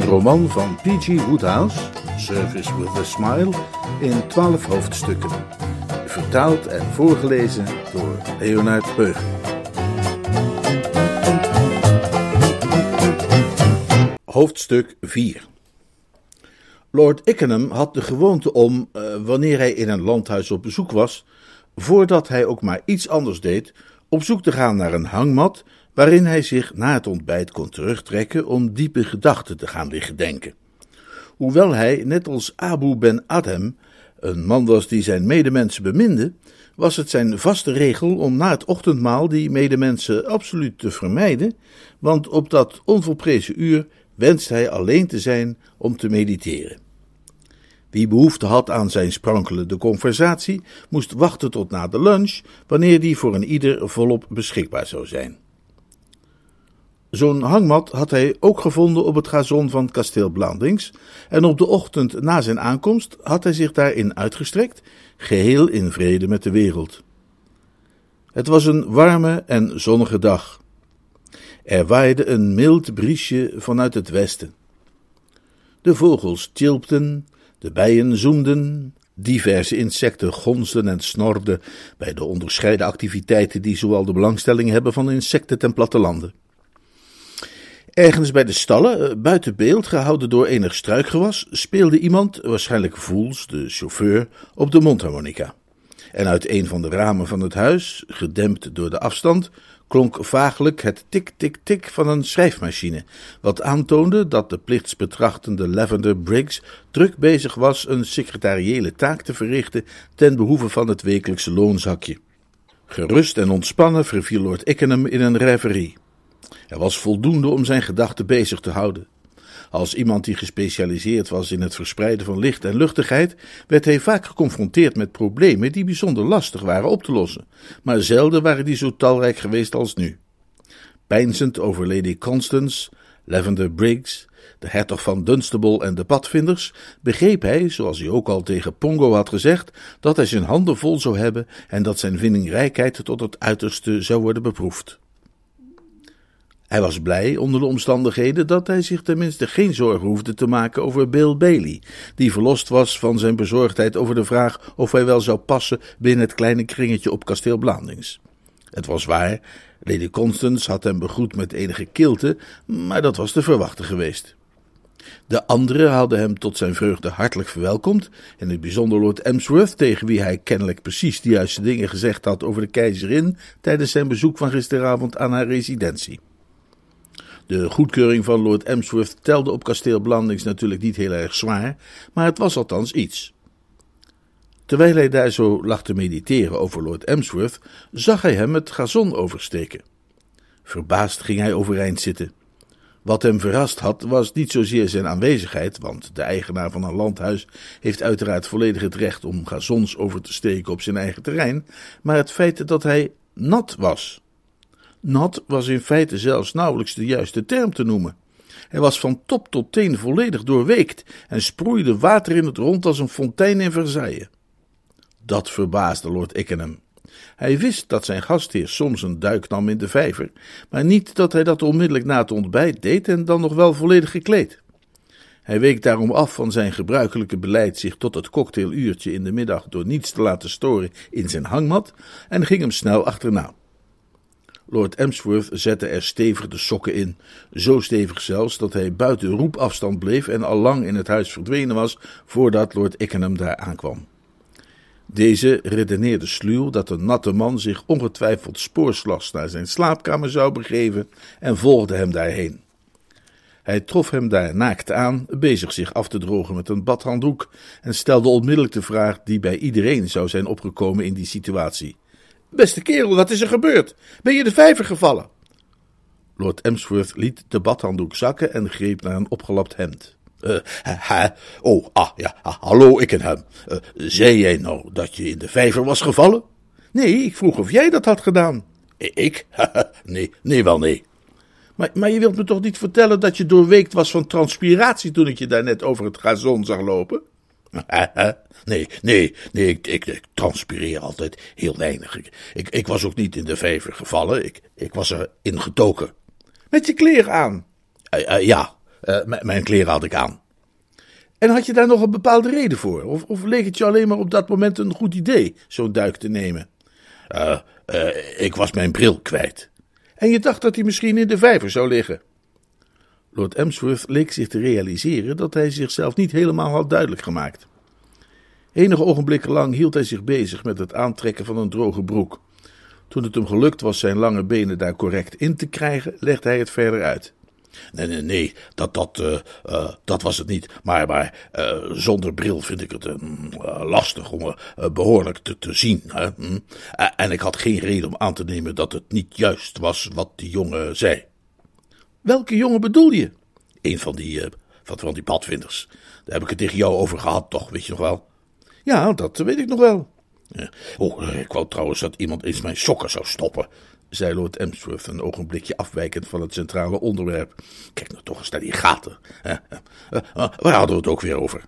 Een roman van P.G. Woodhouse, Service with a Smile, in twaalf hoofdstukken. Vertaald en voorgelezen door Leonard Peug. Hoofdstuk 4 Lord Ickenham had de gewoonte om, eh, wanneer hij in een landhuis op bezoek was, voordat hij ook maar iets anders deed, op zoek te gaan naar een hangmat waarin hij zich na het ontbijt kon terugtrekken om diepe gedachten te gaan liggen denken. Hoewel hij, net als Abu ben Adhem, een man was die zijn medemensen beminde, was het zijn vaste regel om na het ochtendmaal die medemensen absoluut te vermijden, want op dat onvolprezen uur wenst hij alleen te zijn om te mediteren. Wie behoefte had aan zijn sprankelende conversatie, moest wachten tot na de lunch, wanneer die voor een ieder volop beschikbaar zou zijn. Zo'n hangmat had hij ook gevonden op het gazon van kasteel Blandings, en op de ochtend na zijn aankomst had hij zich daarin uitgestrekt, geheel in vrede met de wereld. Het was een warme en zonnige dag. Er waaide een mild briesje vanuit het westen. De vogels tjilpten, de bijen zoemden, diverse insecten gonsden en snorden bij de onderscheiden activiteiten die zoal de belangstelling hebben van insecten ten plattelanden. Ergens bij de stallen, eh, buiten beeld, gehouden door enig struikgewas, speelde iemand, waarschijnlijk Voels, de chauffeur, op de mondharmonica. En uit een van de ramen van het huis, gedempt door de afstand, klonk vaaglijk het tik-tik-tik van een schrijfmachine, wat aantoonde dat de plichtsbetrachtende Lavender Briggs druk bezig was een secretariële taak te verrichten ten behoeve van het wekelijkse loonzakje. Gerust en ontspannen verviel Lord Ickenham in een rêverie. Er was voldoende om zijn gedachten bezig te houden. Als iemand die gespecialiseerd was in het verspreiden van licht en luchtigheid, werd hij vaak geconfronteerd met problemen die bijzonder lastig waren op te lossen, maar zelden waren die zo talrijk geweest als nu. Peinzend over Lady Constance, Lavender Briggs, de hertog van Dunstable en de padvinders, begreep hij, zoals hij ook al tegen Pongo had gezegd, dat hij zijn handen vol zou hebben en dat zijn vindingrijkheid tot het uiterste zou worden beproefd. Hij was blij onder de omstandigheden dat hij zich tenminste geen zorgen hoefde te maken over Bill Bailey, die verlost was van zijn bezorgdheid over de vraag of hij wel zou passen binnen het kleine kringetje op kasteel Blandings. Het was waar, Lady Constance had hem begroet met enige kilte, maar dat was te verwachten geweest. De anderen hadden hem tot zijn vreugde hartelijk verwelkomd, in het bijzonder Lord Emsworth, tegen wie hij kennelijk precies de juiste dingen gezegd had over de keizerin tijdens zijn bezoek van gisteravond aan haar residentie. De goedkeuring van Lord Emsworth telde op kasteel Blandings natuurlijk niet heel erg zwaar, maar het was althans iets. Terwijl hij daar zo lag te mediteren over Lord Emsworth, zag hij hem het gazon oversteken. Verbaasd ging hij overeind zitten. Wat hem verrast had, was niet zozeer zijn aanwezigheid, want de eigenaar van een landhuis heeft uiteraard volledig het recht om gazons over te steken op zijn eigen terrein, maar het feit dat hij nat was. Nat was in feite zelfs nauwelijks de juiste term te noemen. Hij was van top tot teen volledig doorweekt en sproeide water in het rond als een fontein in Versailles. Dat verbaasde Lord Ickenham. Hij wist dat zijn gastheer soms een duik nam in de vijver, maar niet dat hij dat onmiddellijk na het ontbijt deed en dan nog wel volledig gekleed. Hij week daarom af van zijn gebruikelijke beleid zich tot het cocktailuurtje in de middag door niets te laten storen in zijn hangmat en ging hem snel achterna. Lord Emsworth zette er stevig de sokken in, zo stevig zelfs dat hij buiten roepafstand bleef en al lang in het huis verdwenen was voordat Lord Ickenham daar aankwam. Deze redeneerde sluw dat een natte man zich ongetwijfeld spoorslags naar zijn slaapkamer zou begeven en volgde hem daarheen. Hij trof hem daar naakt aan, bezig zich af te drogen met een badhanddoek, en stelde onmiddellijk de vraag die bij iedereen zou zijn opgekomen in die situatie. Beste kerel, wat is er gebeurd? Ben je de vijver gevallen? Lord Emsworth liet de badhanddoek zakken en greep naar een opgelapt hemd. Uh, oh, ah, ja, ah, hallo, ik en hem. Uh, zei jij nou dat je in de vijver was gevallen? Nee, ik vroeg of jij dat had gedaan. Ik? nee, nee, wel nee. Maar, maar je wilt me toch niet vertellen dat je doorweekt was van transpiratie toen ik je daar net over het gazon zag lopen? Nee, nee, nee, ik, ik, ik, transpireer altijd heel weinig. Ik, ik, ik, was ook niet in de vijver gevallen, ik, ik was erin getoken. Met je kleren aan? Uh, uh, ja, uh, mijn kleren had ik aan. En had je daar nog een bepaalde reden voor? Of, of leek het je alleen maar op dat moment een goed idee zo'n duik te nemen? ik was mijn bril kwijt. En je dacht dat hij misschien in de vijver zou liggen? Lord Emsworth leek zich te realiseren dat hij zichzelf niet helemaal had duidelijk gemaakt. Enige ogenblikken lang hield hij zich bezig met het aantrekken van een droge broek. Toen het hem gelukt was zijn lange benen daar correct in te krijgen, legde hij het verder uit. Nee, nee, nee, dat, dat, uh, uh, dat was het niet. Maar, maar uh, zonder bril vind ik het lastig om behoorlijk te, te zien. Hè? Hm? En ik had geen reden om aan te nemen dat het niet juist was wat die jongen zei. Welke jongen bedoel je? Een van die, van, van die padvinders. Daar heb ik het tegen jou over gehad, toch, weet je nog wel? Ja, dat weet ik nog wel. Oh, ik wou trouwens dat iemand eens mijn sokken zou stoppen zei Lord Emsworth een ogenblikje afwijkend van het centrale onderwerp. Kijk nou toch eens naar die gaten. Uh, waar hadden we het ook weer over?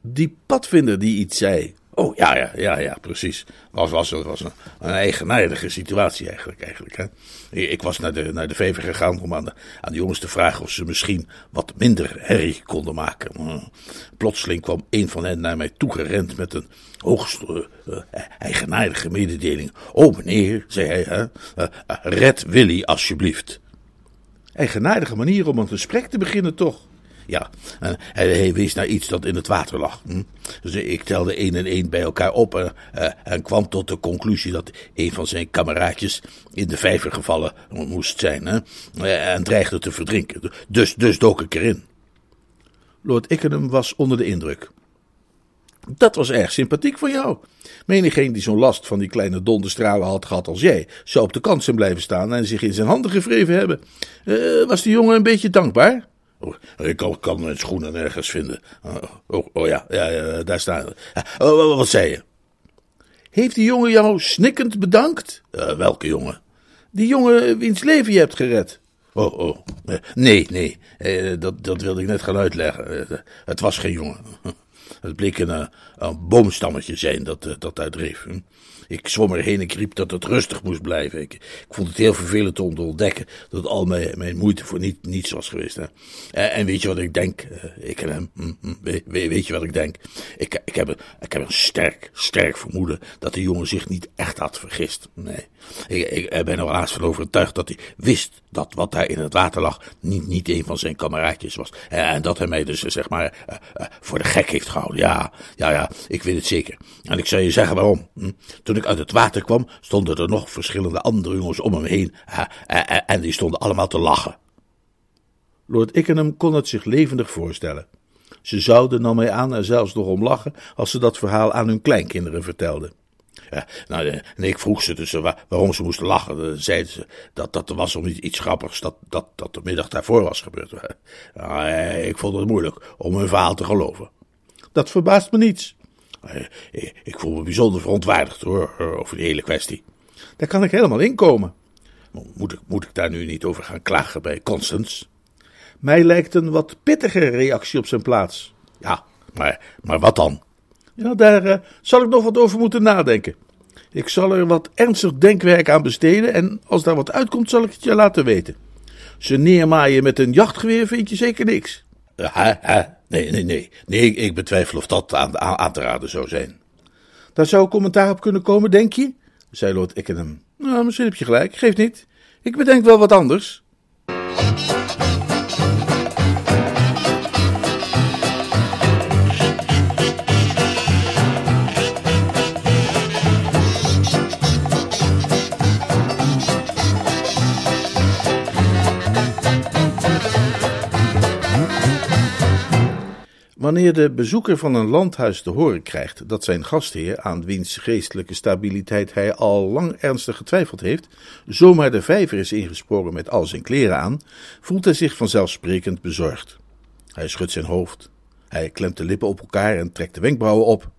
Die padvinder die iets zei. Oh, ja, ja, ja, ja, precies. Was, was, was een, eigenaardige situatie eigenlijk. eigenlijk hè? Ik was naar de, naar de vever gegaan om aan de, aan de jongens te vragen of ze misschien wat minder herrie konden maken. Hm. Plotseling kwam een van hen naar mij toegerend met een hoogst uh, eigenaardige mededeling. Oh meneer, zei hij, hè, uh, red Willy alsjeblieft. Eigenaardige manier om een gesprek te beginnen toch? Ja, hij wees naar iets dat in het water lag. Hm? Dus ik telde één en één bij elkaar op en, uh, en kwam tot de conclusie dat een van zijn kameraadjes in de vijver gevallen moest zijn hè? en dreigde te verdrinken. Dus, dus dook ik erin. Lord Ickenham was onder de indruk. Dat was erg sympathiek van jou. Menigeen die zo'n last van die kleine donderstralen had gehad als jij, zou op de kant zijn blijven staan en zich in zijn handen gevreven hebben. Was die jongen een beetje dankbaar? Oh, ik kan, mijn schoenen nergens vinden. Oh, oh, oh ja, ja, daar staan Oh, wat zei je? Heeft die jongen jou snikkend bedankt? Uh, welke jongen? Die jongen wiens leven je hebt gered. Oh, oh. Nee, nee. Eh, dat, dat wilde ik net gaan uitleggen. Eh, het was geen jongen. Het bleek een, een boomstammetje zijn dat, dat dreef. Ik zwom erheen en riep dat het rustig moest blijven. Ik, vond het heel vervelend om te ontdekken dat al mijn, mijn moeite voor niet, niets was geweest. Hè. En, en weet je wat ik denk? Uh, ik en hem. Mm, mm, weet, je wat ik denk? Ik, ik, heb een, ik heb een sterk, sterk vermoeden dat de jongen zich niet echt had vergist. Nee. Ik, ik ben er haast van overtuigd dat hij wist dat wat daar in het water lag niet, niet een van zijn kameraadjes was. En dat hij mij dus, zeg maar, voor de gek heeft gehouden. Ja, ja, ja, ik weet het zeker. En ik zal je zeggen waarom. Hm? Toen ik uit het water kwam, stonden er nog verschillende andere jongens om hem heen. en die stonden allemaal te lachen. Lord Ickenham kon het zich levendig voorstellen. Ze zouden, nam hij aan, er zelfs nog om lachen als ze dat verhaal aan hun kleinkinderen vertelden. Ja, nou, en ik vroeg ze dus waarom ze moesten lachen. Dan zeiden ze dat dat was om iets grappigs dat, dat, dat de middag daarvoor was gebeurd. Nou, ik vond het moeilijk om hun verhaal te geloven. Dat verbaast me niets. Ik voel me bijzonder verontwaardigd hoor, over die hele kwestie. Daar kan ik helemaal inkomen. Moet ik, moet ik daar nu niet over gaan klagen bij Constance? Mij lijkt een wat pittige reactie op zijn plaats. Ja, maar, maar wat dan? Ja, daar uh, zal ik nog wat over moeten nadenken. Ik zal er wat ernstig denkwerk aan besteden en als daar wat uitkomt zal ik het je laten weten. Ze neermaaien met een jachtgeweer vind je zeker niks. Ja, nee, nee, nee. Nee, ik betwijfel of dat aan, te raden zou zijn. Daar zou commentaar op kunnen komen, denk je? zei Lord Ickenham. Nou, misschien heb je gelijk, geeft niet. Ik bedenk wel wat anders. Wanneer de bezoeker van een landhuis te horen krijgt dat zijn gastheer, aan wiens geestelijke stabiliteit hij al lang ernstig getwijfeld heeft, zomaar de vijver is ingesprongen met al zijn kleren aan, voelt hij zich vanzelfsprekend bezorgd. Hij schudt zijn hoofd. Hij klemt de lippen op elkaar en trekt de wenkbrauwen op.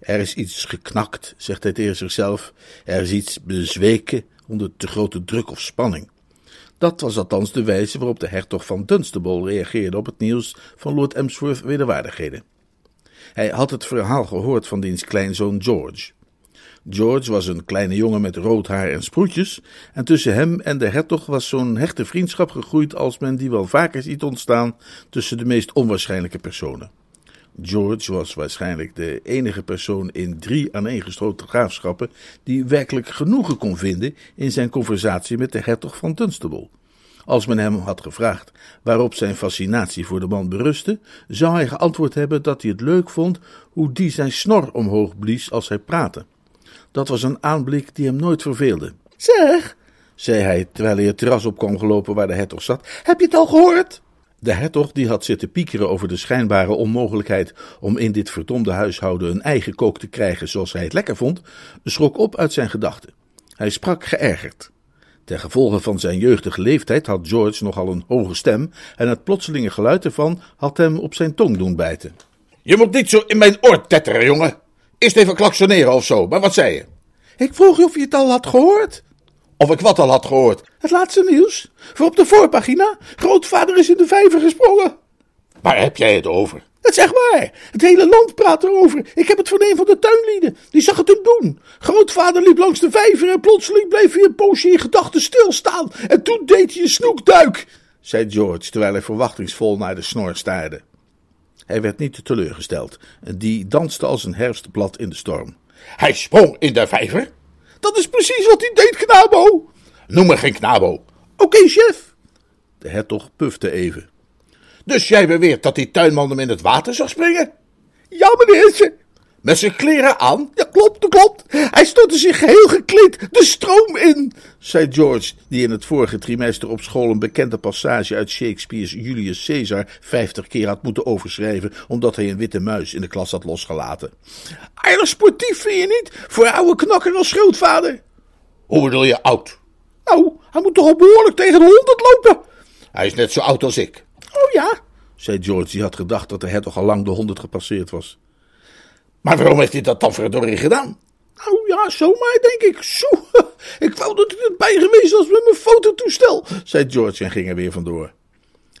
Er is iets geknakt, zegt hij tegen zichzelf. Er is iets bezweken onder te grote druk of spanning. Dat was althans de wijze waarop de hertog van Dunstable reageerde op het nieuws van Lord Emsworth wederwaardigheden. Hij had het verhaal gehoord van diens kleinzoon George. George was een kleine jongen met rood haar en sproetjes, en tussen hem en de hertog was zo'n hechte vriendschap gegroeid als men die wel vaker ziet ontstaan tussen de meest onwaarschijnlijke personen. George was waarschijnlijk de enige persoon in drie aaneengestroten graafschappen die werkelijk genoegen kon vinden in zijn conversatie met de hertog van Dunstable. Als men hem had gevraagd waarop zijn fascinatie voor de man berustte, zou hij geantwoord hebben dat hij het leuk vond hoe die zijn snor omhoog blies als hij praatte. Dat was een aanblik die hem nooit verveelde. Zeg, zei hij terwijl hij het terras op kwam gelopen waar de hertog zat, heb je het al gehoord? De hertog, die had zitten piekeren over de schijnbare onmogelijkheid om in dit verdomde huishouden een eigen kook te krijgen zoals hij het lekker vond, schrok op uit zijn gedachten. Hij sprak geërgerd. Ten gevolge van zijn jeugdige leeftijd had George nogal een hoge stem en het plotselinge geluid ervan had hem op zijn tong doen bijten. Je moet niet zo in mijn oor tetteren, jongen. Eerst even klaksoneren of zo, maar wat zei je? Ik vroeg je of je het al had gehoord. Of ik wat al had gehoord. Het laatste nieuws. Voor op de voorpagina. Grootvader is in de vijver gesprongen. Waar heb jij het over? Het is echt waar. Het hele land praat erover. Ik heb het van een van de tuinlieden. Die zag het hem doen. Grootvader liep langs de vijver en plotseling bleef hij een poosje in gedachten stilstaan. En toen deed hij een snoekduik, zei George, terwijl hij verwachtingsvol naar de snor staarde. Hij werd niet teleurgesteld. Die danste als een herfstblad in de storm. Hij sprong in de vijver? Dat is precies wat hij deed, knabo. Noem me geen knabo. Oké, chef. De hertog pufte even. Dus jij beweert dat die tuinman hem in het water zag springen? Ja, meneertje. Met zijn kleren aan? Ja, klopt, dat klopt. Hij stortte zich geheel gekleed de stroom in, zei George, die in het vorige trimester op school een bekende passage uit Shakespeare's Julius Caesar vijftig keer had moeten overschrijven, omdat hij een witte muis in de klas had losgelaten. Aardig sportief, vind je niet? Voor oude knakker als grootvader. Hoe bedoel je oud? Nou, hij moet toch al behoorlijk tegen de honderd lopen? Hij is net zo oud als ik. Oh ja, zei George, die had gedacht dat de hertog al lang de honderd gepasseerd was. Maar waarom heeft hij dat dan verdorie gedaan? Nou ja, zomaar denk ik. Zo, ik wou dat ik erbij geweest was met mijn fototoestel, zei George en ging er weer vandoor.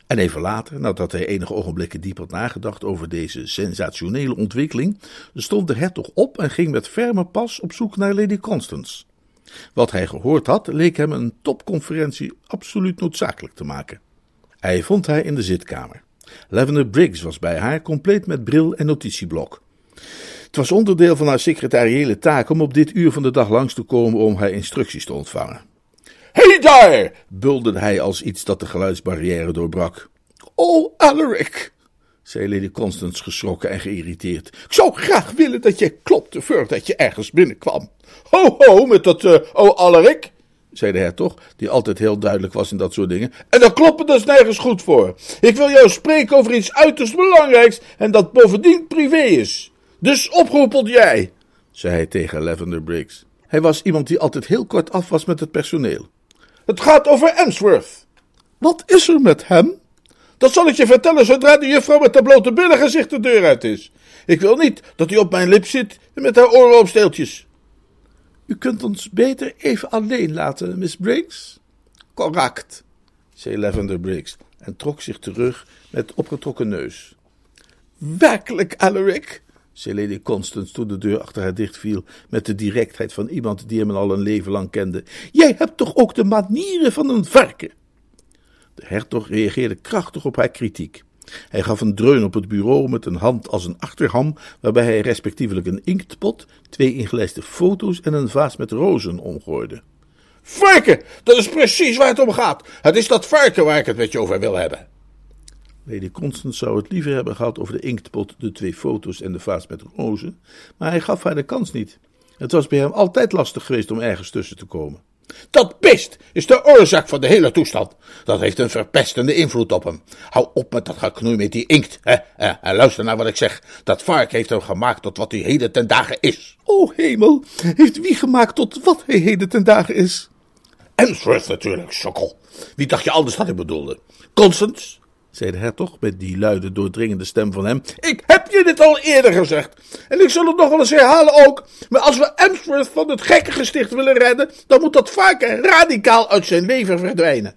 En even later, nadat hij enige ogenblikken diep had nagedacht over deze sensationele ontwikkeling, stond de hertog op en ging met ferme pas op zoek naar Lady Constance. Wat hij gehoord had, leek hem een topconferentie absoluut noodzakelijk te maken. Hij vond haar in de zitkamer. Lavender Briggs was bij haar, compleet met bril en notitieblok. Het was onderdeel van haar secretariële taak om op dit uur van de dag langs te komen om haar instructies te ontvangen. Hé hey daar! bulderde hij als iets dat de geluidsbarrière doorbrak. Oh, Alaric, zei Lady Constance geschrokken en geïrriteerd. Ik zou graag willen dat je klopte voordat je ergens binnenkwam. Ho, ho, met dat, uh, oh, Alaric, zei de hertog, die altijd heel duidelijk was in dat soort dingen. En daar kloppen dus nergens goed voor. Ik wil jou spreken over iets uiterst belangrijks en dat bovendien privé is. Dus opgeroepeld jij, zei hij tegen Lavender Briggs. Hij was iemand die altijd heel kort af was met het personeel. Het gaat over Emsworth. Wat is er met hem? Dat zal ik je vertellen zodra de juffrouw met de blote billen gezicht de deur uit is. Ik wil niet dat hij op mijn lip zit met haar oren op steeltjes. U kunt ons beter even alleen laten, Miss Briggs? Correct, zei Lavender Briggs en trok zich terug met opgetrokken neus. Werkelijk, Alaric, Lady Constance toen de deur achter haar dichtviel, met de directheid van iemand die hem al een leven lang kende. Jij hebt toch ook de manieren van een varken? De hertog reageerde krachtig op haar kritiek. Hij gaf een dreun op het bureau met een hand als een achterham, waarbij hij respectievelijk een inktpot, twee ingelijste foto's en een vaas met rozen omgooide. Varken, dat is precies waar het om gaat. Het is dat varken waar ik het met je over wil hebben. Lady Constance zou het liever hebben gehad over de inktpot, de twee foto's en de vaas met rozen, maar hij gaf haar de kans niet. Het was bij hem altijd lastig geweest om ergens tussen te komen. Dat beest is de oorzaak van de hele toestand. Dat heeft een verpestende invloed op hem. Hou op met dat geknoei met die inkt. Hè? En luister naar wat ik zeg. Dat vark heeft hem gemaakt tot wat hij heden ten dagen is. O hemel, heeft wie gemaakt tot wat hij heden ten dagen is? Emsworth natuurlijk, sokkel. Wie dacht je anders dat ik bedoelde? Constance? Zei de hertog met die luide, doordringende stem van hem. Ik heb je dit al eerder gezegd. En ik zal het nog wel eens herhalen ook. Maar als we Emsworth van het gekke gesticht willen redden, dan moet dat varken radicaal uit zijn leven verdwijnen.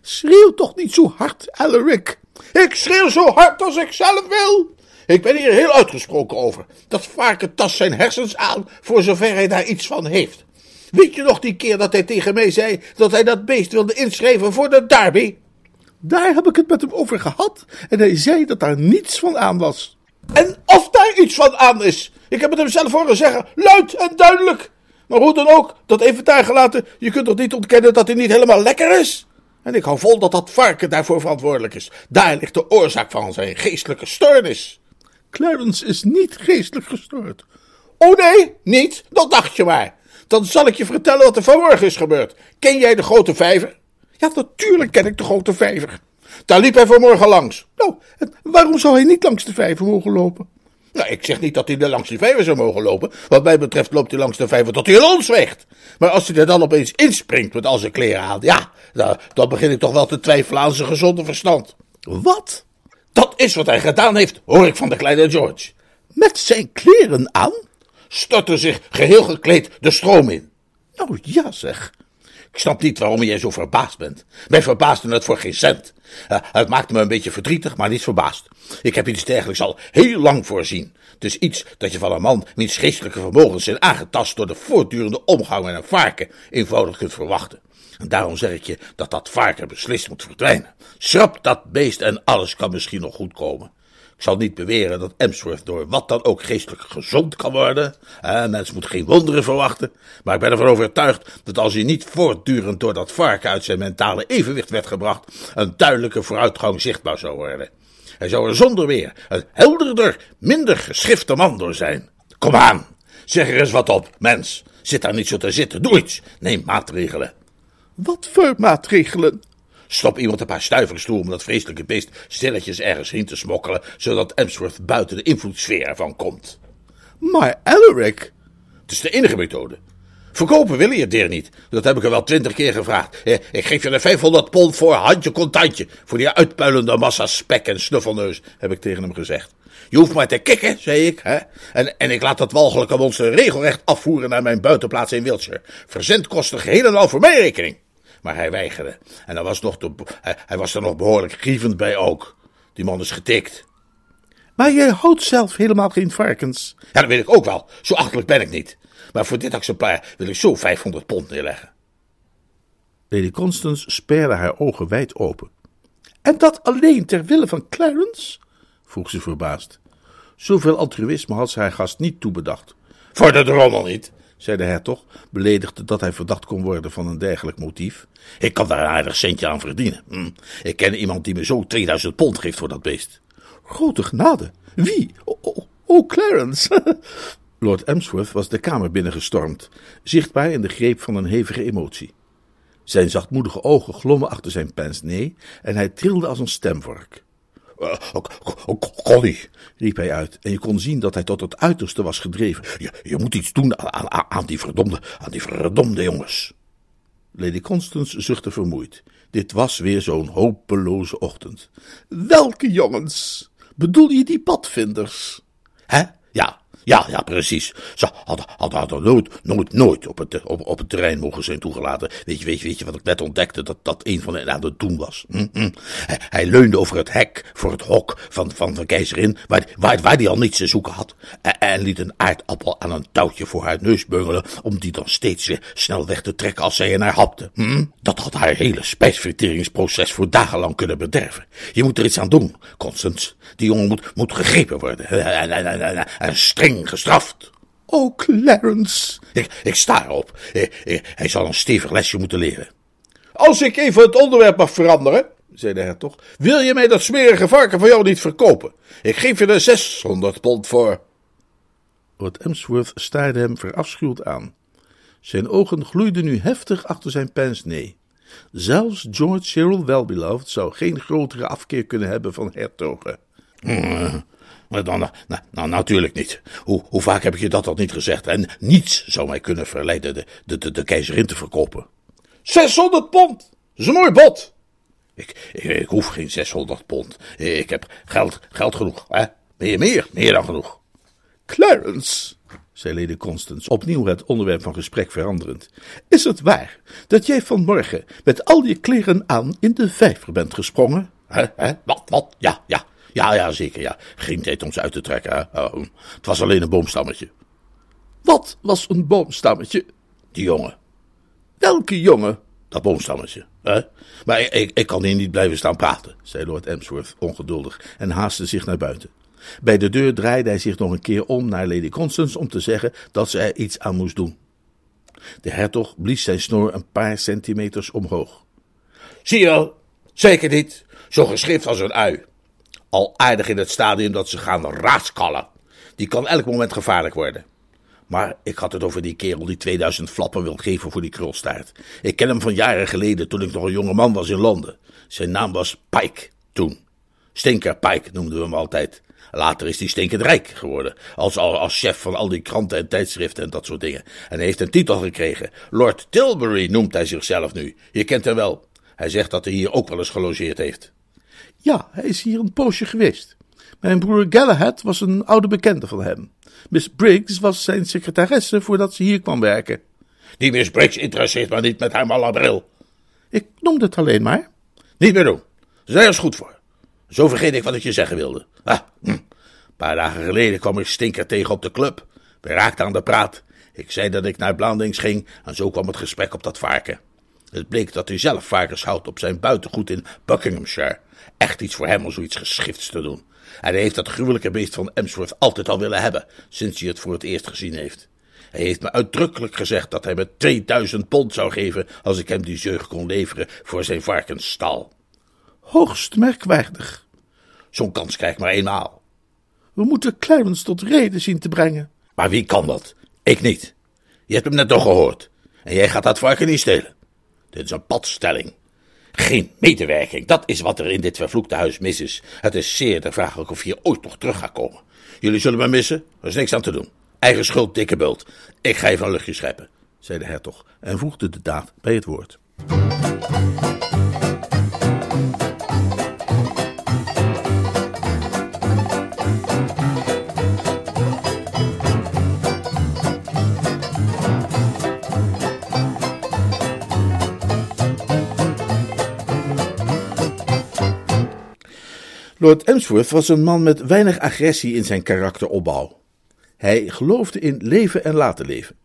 Schreeuw toch niet zo hard, Alaric. Ik schreeuw zo hard als ik zelf wil. Ik ben hier heel uitgesproken over. Dat varken tast zijn hersens aan, voor zover hij daar iets van heeft. Weet je nog die keer dat hij tegen mij zei dat hij dat beest wilde inschrijven voor de derby? Daar heb ik het met hem over gehad en hij zei dat daar niets van aan was. En of daar iets van aan is. Ik heb het hem zelf horen zeggen, luid en duidelijk. Maar hoe dan ook, dat even daar gelaten, je kunt toch niet ontkennen dat hij niet helemaal lekker is? En ik hou vol dat dat varken daarvoor verantwoordelijk is. Daar ligt de oorzaak van zijn geestelijke stoornis. Clarence is niet geestelijk gestoord. Oh nee, niet? Dat dacht je maar. Dan zal ik je vertellen wat er vanmorgen is gebeurd. Ken jij de grote vijver? Ja, natuurlijk ken ik de grote vijver. Daar liep hij vanmorgen langs. Nou, waarom zou hij niet langs de vijver mogen lopen? Nou, ik zeg niet dat hij langs die vijver zou mogen lopen. Wat mij betreft loopt hij langs de vijver tot hij in ons. Maar als hij er dan opeens inspringt met al zijn kleren aan, ja, dan, dan begin ik toch wel te twijfelen aan zijn gezonde verstand. Wat? Dat is wat hij gedaan heeft, hoor ik van de kleine George. Met zijn kleren aan? Stortte zich geheel gekleed de stroom in. Nou ja, zeg. Ik snap niet waarom jij zo verbaasd bent. Mij verbaasde het voor geen cent. Uh, het maakte me een beetje verdrietig, maar niet verbaasd. Ik heb iets dergelijks al heel lang voorzien. Dus iets dat je van een man wiens geestelijke vermogens zijn aangetast door de voortdurende omgang met een varken eenvoudig kunt verwachten. En daarom zeg ik je dat dat varken beslist moet verdwijnen. Schrap dat beest en alles kan misschien nog goed komen. Ik zal niet beweren dat Emsworth door wat dan ook geestelijk gezond kan worden. Eh, mens moet geen wonderen verwachten. Maar ik ben ervan overtuigd dat als hij niet voortdurend door dat varken uit zijn mentale evenwicht werd gebracht, een duidelijke vooruitgang zichtbaar zou worden. Hij zou er zonder weer een helderder, minder geschifte man door zijn. Kom aan, zeg er eens wat op, mens. Zit daar niet zo te zitten, doe iets. Neem maatregelen. Wat voor maatregelen? Stop iemand een paar stuivers toe om dat vreselijke beest stilletjes ergens heen te smokkelen, zodat Emsworth buiten de invloedssfeer ervan komt. Maar Alaric... Het is de enige methode. Verkopen wil je het deer niet. Dat heb ik er wel twintig keer gevraagd. Ik geef je er 500 pond voor, handje contantje. Voor die uitpuilende massa spek en snuffelneus, heb ik tegen hem gezegd. Je hoeft maar te kikken, zei ik. Hè? En, en ik laat dat walgelijke monster regelrecht afvoeren naar mijn buitenplaats in Wiltshire. Verzendkosten geheel en al voor mijn rekening. Maar hij weigerde. En hij was, nog te, hij, hij was er nog behoorlijk grievend bij ook. Die man is getikt. Maar jij houdt zelf helemaal geen varkens. Ja, dat weet ik ook wel. Zo achterlijk ben ik niet. Maar voor dit exemplaar wil ik zo 500 pond neerleggen. Lady Constance sperde haar ogen wijd open. En dat alleen ter wille van Clarence? vroeg ze verbaasd. Zoveel altruïsme had ze haar gast niet toebedacht. Voor de drommel niet, zei de hertog, beledigd dat hij verdacht kon worden van een dergelijk motief. Ik kan daar een aardig centje aan verdienen. Hm. Ik ken iemand die me zo 2000 pond geeft voor dat beest. Grote genade. Wie? Oh, oh, oh Clarence. Lord Emsworth was de kamer binnengestormd, zichtbaar in de greep van een hevige emotie. Zijn zachtmoedige ogen glommen achter zijn pince-nez en hij trilde als een stemvork. Uh, Connie, riep hij uit, en je kon zien dat hij tot het uiterste was gedreven. Je, je moet iets doen aan, aan, aan, die verdomde, aan die verdomde jongens. Lady Constance zuchtte vermoeid. Dit was weer zo'n hopeloze ochtend. Welke jongens? Bedoel je die padvinders? Hè? Ja, ja, ja, precies. Ze hadden, hadden, hadden nooit, nooit, nooit op het, op, op het terrein mogen zijn toegelaten. Weet je, weet je, weet je wat ik net ontdekte? Dat dat een van hen aan het doen was. Hm, hm. Hij, hij, leunde over het hek voor het hok van, van de keizerin, waar, waar, waar die al niets te zoeken had. En, en liet een aardappel aan een touwtje voor haar neus beungelen, om die dan steeds weer snel weg te trekken als zij er naar hapte. Hm? Dat had haar hele spijsverteringsproces voor dagenlang kunnen bederven. Je moet er iets aan doen, Constance. Die jongen moet, moet gegrepen worden. En, en, en, en, en streng gestraft. Oh, Clarence. Ik, ik sta erop. hij zal een stevig lesje moeten leren. Als ik even het onderwerp mag veranderen, zei de hertog, wil je mij dat smerige varken van jou niet verkopen? Ik geef je er 600 pond voor. Lord Emsworth staarde hem verafschuwd aan. Zijn ogen gloeiden nu heftig achter zijn pince-nez. Zelfs George Cyril Wellbeloved zou geen grotere afkeer kunnen hebben van hertogen. Maar dan, nou, nou, natuurlijk niet. Hoe, hoe vaak heb ik je dat al niet gezegd? En niets zou mij kunnen verleiden de, de, de, keizerin te verkopen. 600 pond! Dat is een mooi bod. Ik, ik, ik, hoef geen 600 pond. Ik heb geld, geld genoeg. Hè? Meer, meer, meer dan genoeg. Clarence, zei Lady Constance, opnieuw het onderwerp van gesprek veranderend. Is het waar dat jij vanmorgen met al je kleren aan in de vijver bent gesprongen? Hè? Hè? Wat, wat? Ja, ja. Ja, ja, zeker, ja. Geen tijd om ze uit te trekken. Oh, het was alleen een boomstammetje. Wat was een boomstammetje? Die jongen. Welke jongen? Dat boomstammetje, hè? Maar ik, ik, kan hier niet blijven staan praten, zei Lord Emsworth ongeduldig en haastte zich naar buiten. Bij de deur draaide hij zich nog een keer om naar Lady Constance om te zeggen dat ze er iets aan moest doen. De hertog blies zijn snor een paar centimeters omhoog. Zie je wel, zeker niet, zo geschrift als een ui. Al aardig in het stadium dat ze gaan raaskallen. Die kan elk moment gevaarlijk worden. Maar ik had het over die kerel die 2000 flappen wil geven voor die krulstaart. Ik ken hem van jaren geleden toen ik nog een jonge man was in Londen. Zijn naam was Pike toen. Stinker Pike noemden we hem altijd. Later is hij stinkend rijk geworden. Als, als, chef van al die kranten en tijdschriften en dat soort dingen. En hij heeft een titel gekregen. Lord Tilbury noemt hij zichzelf nu. Je kent hem wel. Hij zegt dat hij hier ook wel eens gelogeerd heeft. Ja, hij is hier een poosje geweest. Mijn broer Galahad was een oude bekende van hem. Miss Briggs was zijn secretaresse voordat ze hier kwam werken. Die Miss Briggs interesseert me niet met haar malle bril. Ik noemde het alleen maar. Niet meer doen. Zij is goed voor. Zo vergeet ik wat ik je zeggen wilde. Ah, hm. Een paar dagen geleden kwam ik Stinker tegen op de club. We raakten aan de praat. Ik zei dat ik naar Blandings ging en zo kwam het gesprek op dat varken. Het bleek dat hij zelf varkens houdt op zijn buitengoed in Buckinghamshire. Echt iets voor hem om zoiets geschifts te doen. En hij heeft dat gruwelijke beest van Emsworth altijd al willen hebben, sinds hij het voor het eerst gezien heeft. Hij heeft me uitdrukkelijk gezegd dat hij me 2000 pond zou geven als ik hem die zeug kon leveren voor zijn varkensstal. Hoogst merkwaardig. Zo'n kans krijg ik maar eenmaal. We moeten Clarence tot reden zien te brengen. Maar wie kan dat? Ik niet. Je hebt hem net toch gehoord. En jij gaat dat varken niet stelen. Dit is een padstelling. Geen medewerking, dat is wat er in dit vervloekte huis mis is. Het is zeer de vraag of je ooit nog terug gaat komen. Jullie zullen me missen, er is niks aan te doen. Eigen schuld, dikke bult. Ik ga even een luchtje scheppen, zei de hertog en voegde de daad bij het woord. Lord Emsworth was een man met weinig agressie in zijn karakteropbouw. Hij geloofde in leven en laten leven.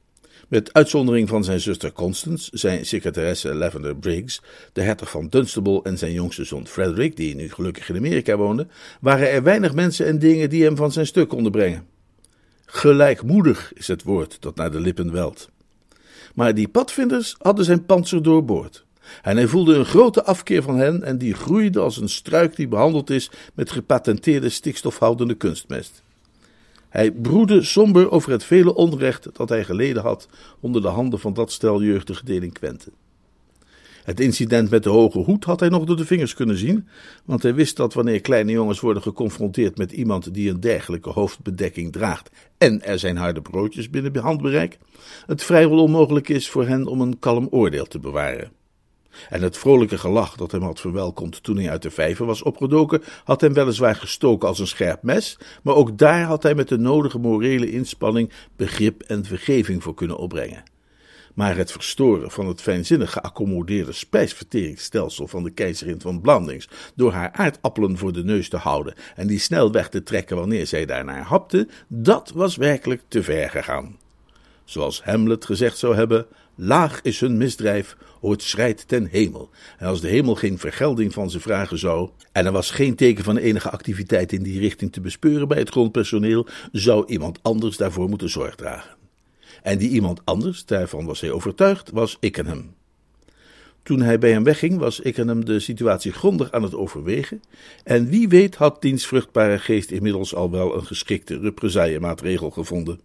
Met uitzondering van zijn zuster Constance, zijn secretaresse Lavender Briggs, de hertog van Dunstable en zijn jongste zoon Frederick, die nu gelukkig in Amerika woonde, waren er weinig mensen en dingen die hem van zijn stuk konden brengen. Gelijkmoedig is het woord dat naar de lippen welt. Maar die padvinders hadden zijn panzer doorboord. En hij voelde een grote afkeer van hen en die groeide als een struik die behandeld is met gepatenteerde stikstofhoudende kunstmest. Hij broedde somber over het vele onrecht dat hij geleden had onder de handen van dat stel jeugdige delinquenten. Het incident met de hoge hoed had hij nog door de vingers kunnen zien, want hij wist dat wanneer kleine jongens worden geconfronteerd met iemand die een dergelijke hoofdbedekking draagt en er zijn harde broodjes binnen handbereik, het vrijwel onmogelijk is voor hen om een kalm oordeel te bewaren. En het vrolijke gelach dat hem had verwelkomd toen hij uit de vijver was opgedoken, had hem weliswaar gestoken als een scherp mes, maar ook daar had hij met de nodige morele inspanning begrip en vergeving voor kunnen opbrengen. Maar het verstoren van het fijnzinnig geaccommodeerde spijsverteringsstelsel van de keizerin van Blandings door haar aardappelen voor de neus te houden en die snel weg te trekken wanneer zij daarnaar hapte, dat was werkelijk te ver gegaan. Zoals Hamlet gezegd zou hebben: laag is hun misdrijf, o het ten hemel. En als de hemel geen vergelding van ze vragen zou, en er was geen teken van enige activiteit in die richting te bespeuren bij het grondpersoneel, zou iemand anders daarvoor moeten zorg dragen. En die iemand anders, daarvan was hij overtuigd, was Ickenham. Toen hij bij hem wegging, was Ickenham de situatie grondig aan het overwegen, en wie weet had diens vruchtbare geest inmiddels al wel een geschikte represaillemaatregel gevonden.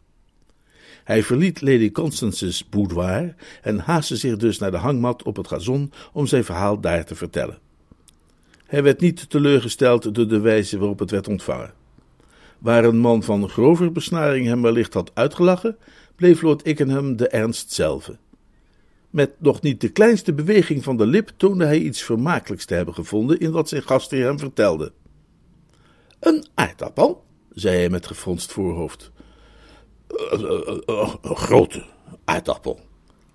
Hij verliet Lady Constance's boudoir en haastte zich dus naar de hangmat op het gazon om zijn verhaal daar te vertellen. Hij werd niet teleurgesteld door de wijze waarop het werd ontvangen. Waar een man van grover besnaring hem wellicht had uitgelachen, bleef Lord Ickenham de ernst zelf. Met nog niet de kleinste beweging van de lip toonde hij iets vermakelijks te hebben gevonden in wat zijn gastheer hem vertelde. Een aardappel, zei hij met gefronst voorhoofd. Een grote aardappel.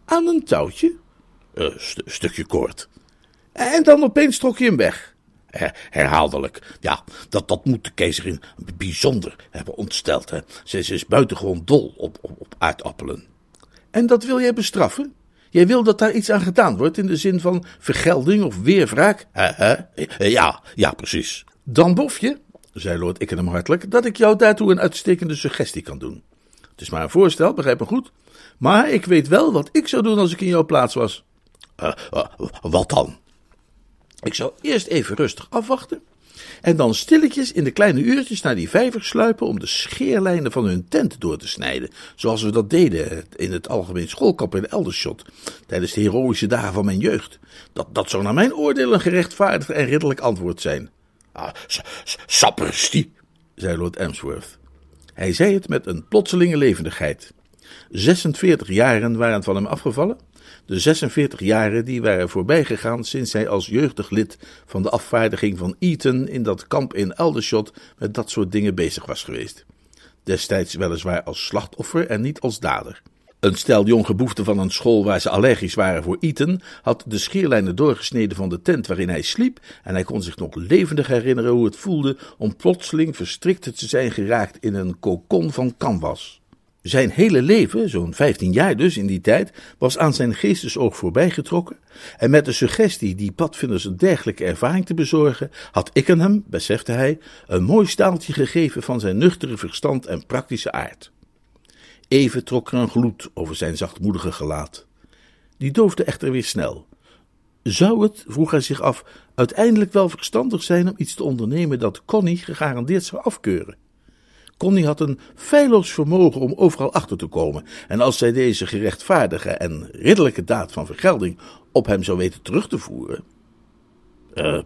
Aan een touwtje? Een stukje koord. En dan opeens trok je hem weg. herhaaldelijk. Ja, dat, dat moet de keizerin bijzonder hebben ontsteld. Hè. Ze, is buitengewoon dol op, op, op aardappelen. En dat wil jij bestraffen? Jij wil dat daar iets aan gedaan wordt in de zin van vergelding of weerwraak? Ja, ja, precies. Dan bof je, zei Lord Ickenham hartelijk, dat ik jou daartoe een uitstekende suggestie kan doen. Het is maar een voorstel, begrijp me goed. Maar ik weet wel wat ik zou doen als ik in jouw plaats was. Uh, uh, wat dan? Ik zou eerst even rustig afwachten. En dan stilletjes in de kleine uurtjes naar die vijver sluipen om de scheerlijnen van hun tent door te snijden. Zoals we dat deden in het algemeen schoolkamp in Eldershot. Tijdens de heroïsche dagen van mijn jeugd. Dat, dat zou naar mijn oordeel een gerechtvaardigd en ridderlijk antwoord zijn. Ah, zei Lord Emsworth. Hij zei het met een plotselinge levendigheid. 46 jaren waren van hem afgevallen. De 46 jaren die waren voorbijgegaan sinds hij als jeugdig lid van de afvaardiging van Eton in dat kamp in Aldershot met dat soort dingen bezig was geweest. Destijds weliswaar als slachtoffer en niet als dader. Een stel jongeboeften van een school waar ze allergisch waren voor Eton had de scheerlijnen doorgesneden van de tent waarin hij sliep en hij kon zich nog levendig herinneren hoe het voelde om plotseling verstrikt te zijn geraakt in een kokon van canvas. Zijn hele leven, zo'n vijftien jaar dus in die tijd, was aan zijn geestesoog voorbijgetrokken. En met de suggestie die padvinders een dergelijke ervaring te bezorgen, had ik hem, besefte hij, een mooi staaltje gegeven van zijn nuchtere verstand en praktische aard. Even trok er een gloed over zijn zachtmoedige gelaat. Die doofde echter weer snel. Zou het, vroeg hij zich af, uiteindelijk wel verstandig zijn om iets te ondernemen dat Connie gegarandeerd zou afkeuren? Connie had een feilloos vermogen om overal achter te komen, en als zij deze gerechtvaardige en ridderlijke daad van vergelding op hem zou weten terug te voeren. Uh,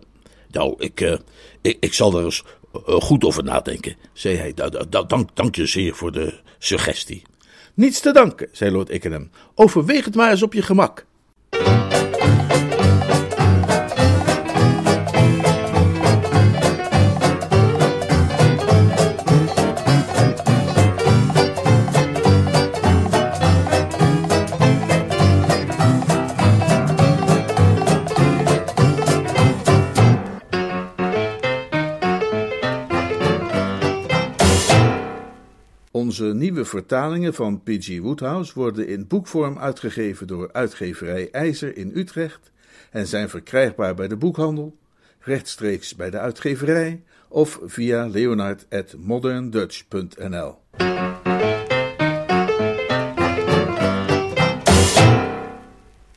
nou, ik, uh, ik, ik, zal er eens uh, goed over nadenken, zei hij. Dank, dank je zeer voor de suggestie. Niets te danken, zei Lord Ickenham. Overweeg het maar eens op je gemak. Nieuwe vertalingen van P.G. Woodhouse worden in boekvorm uitgegeven door uitgeverij IJzer in Utrecht en zijn verkrijgbaar bij de boekhandel, rechtstreeks bij de uitgeverij of via leonard.moderndutch.nl.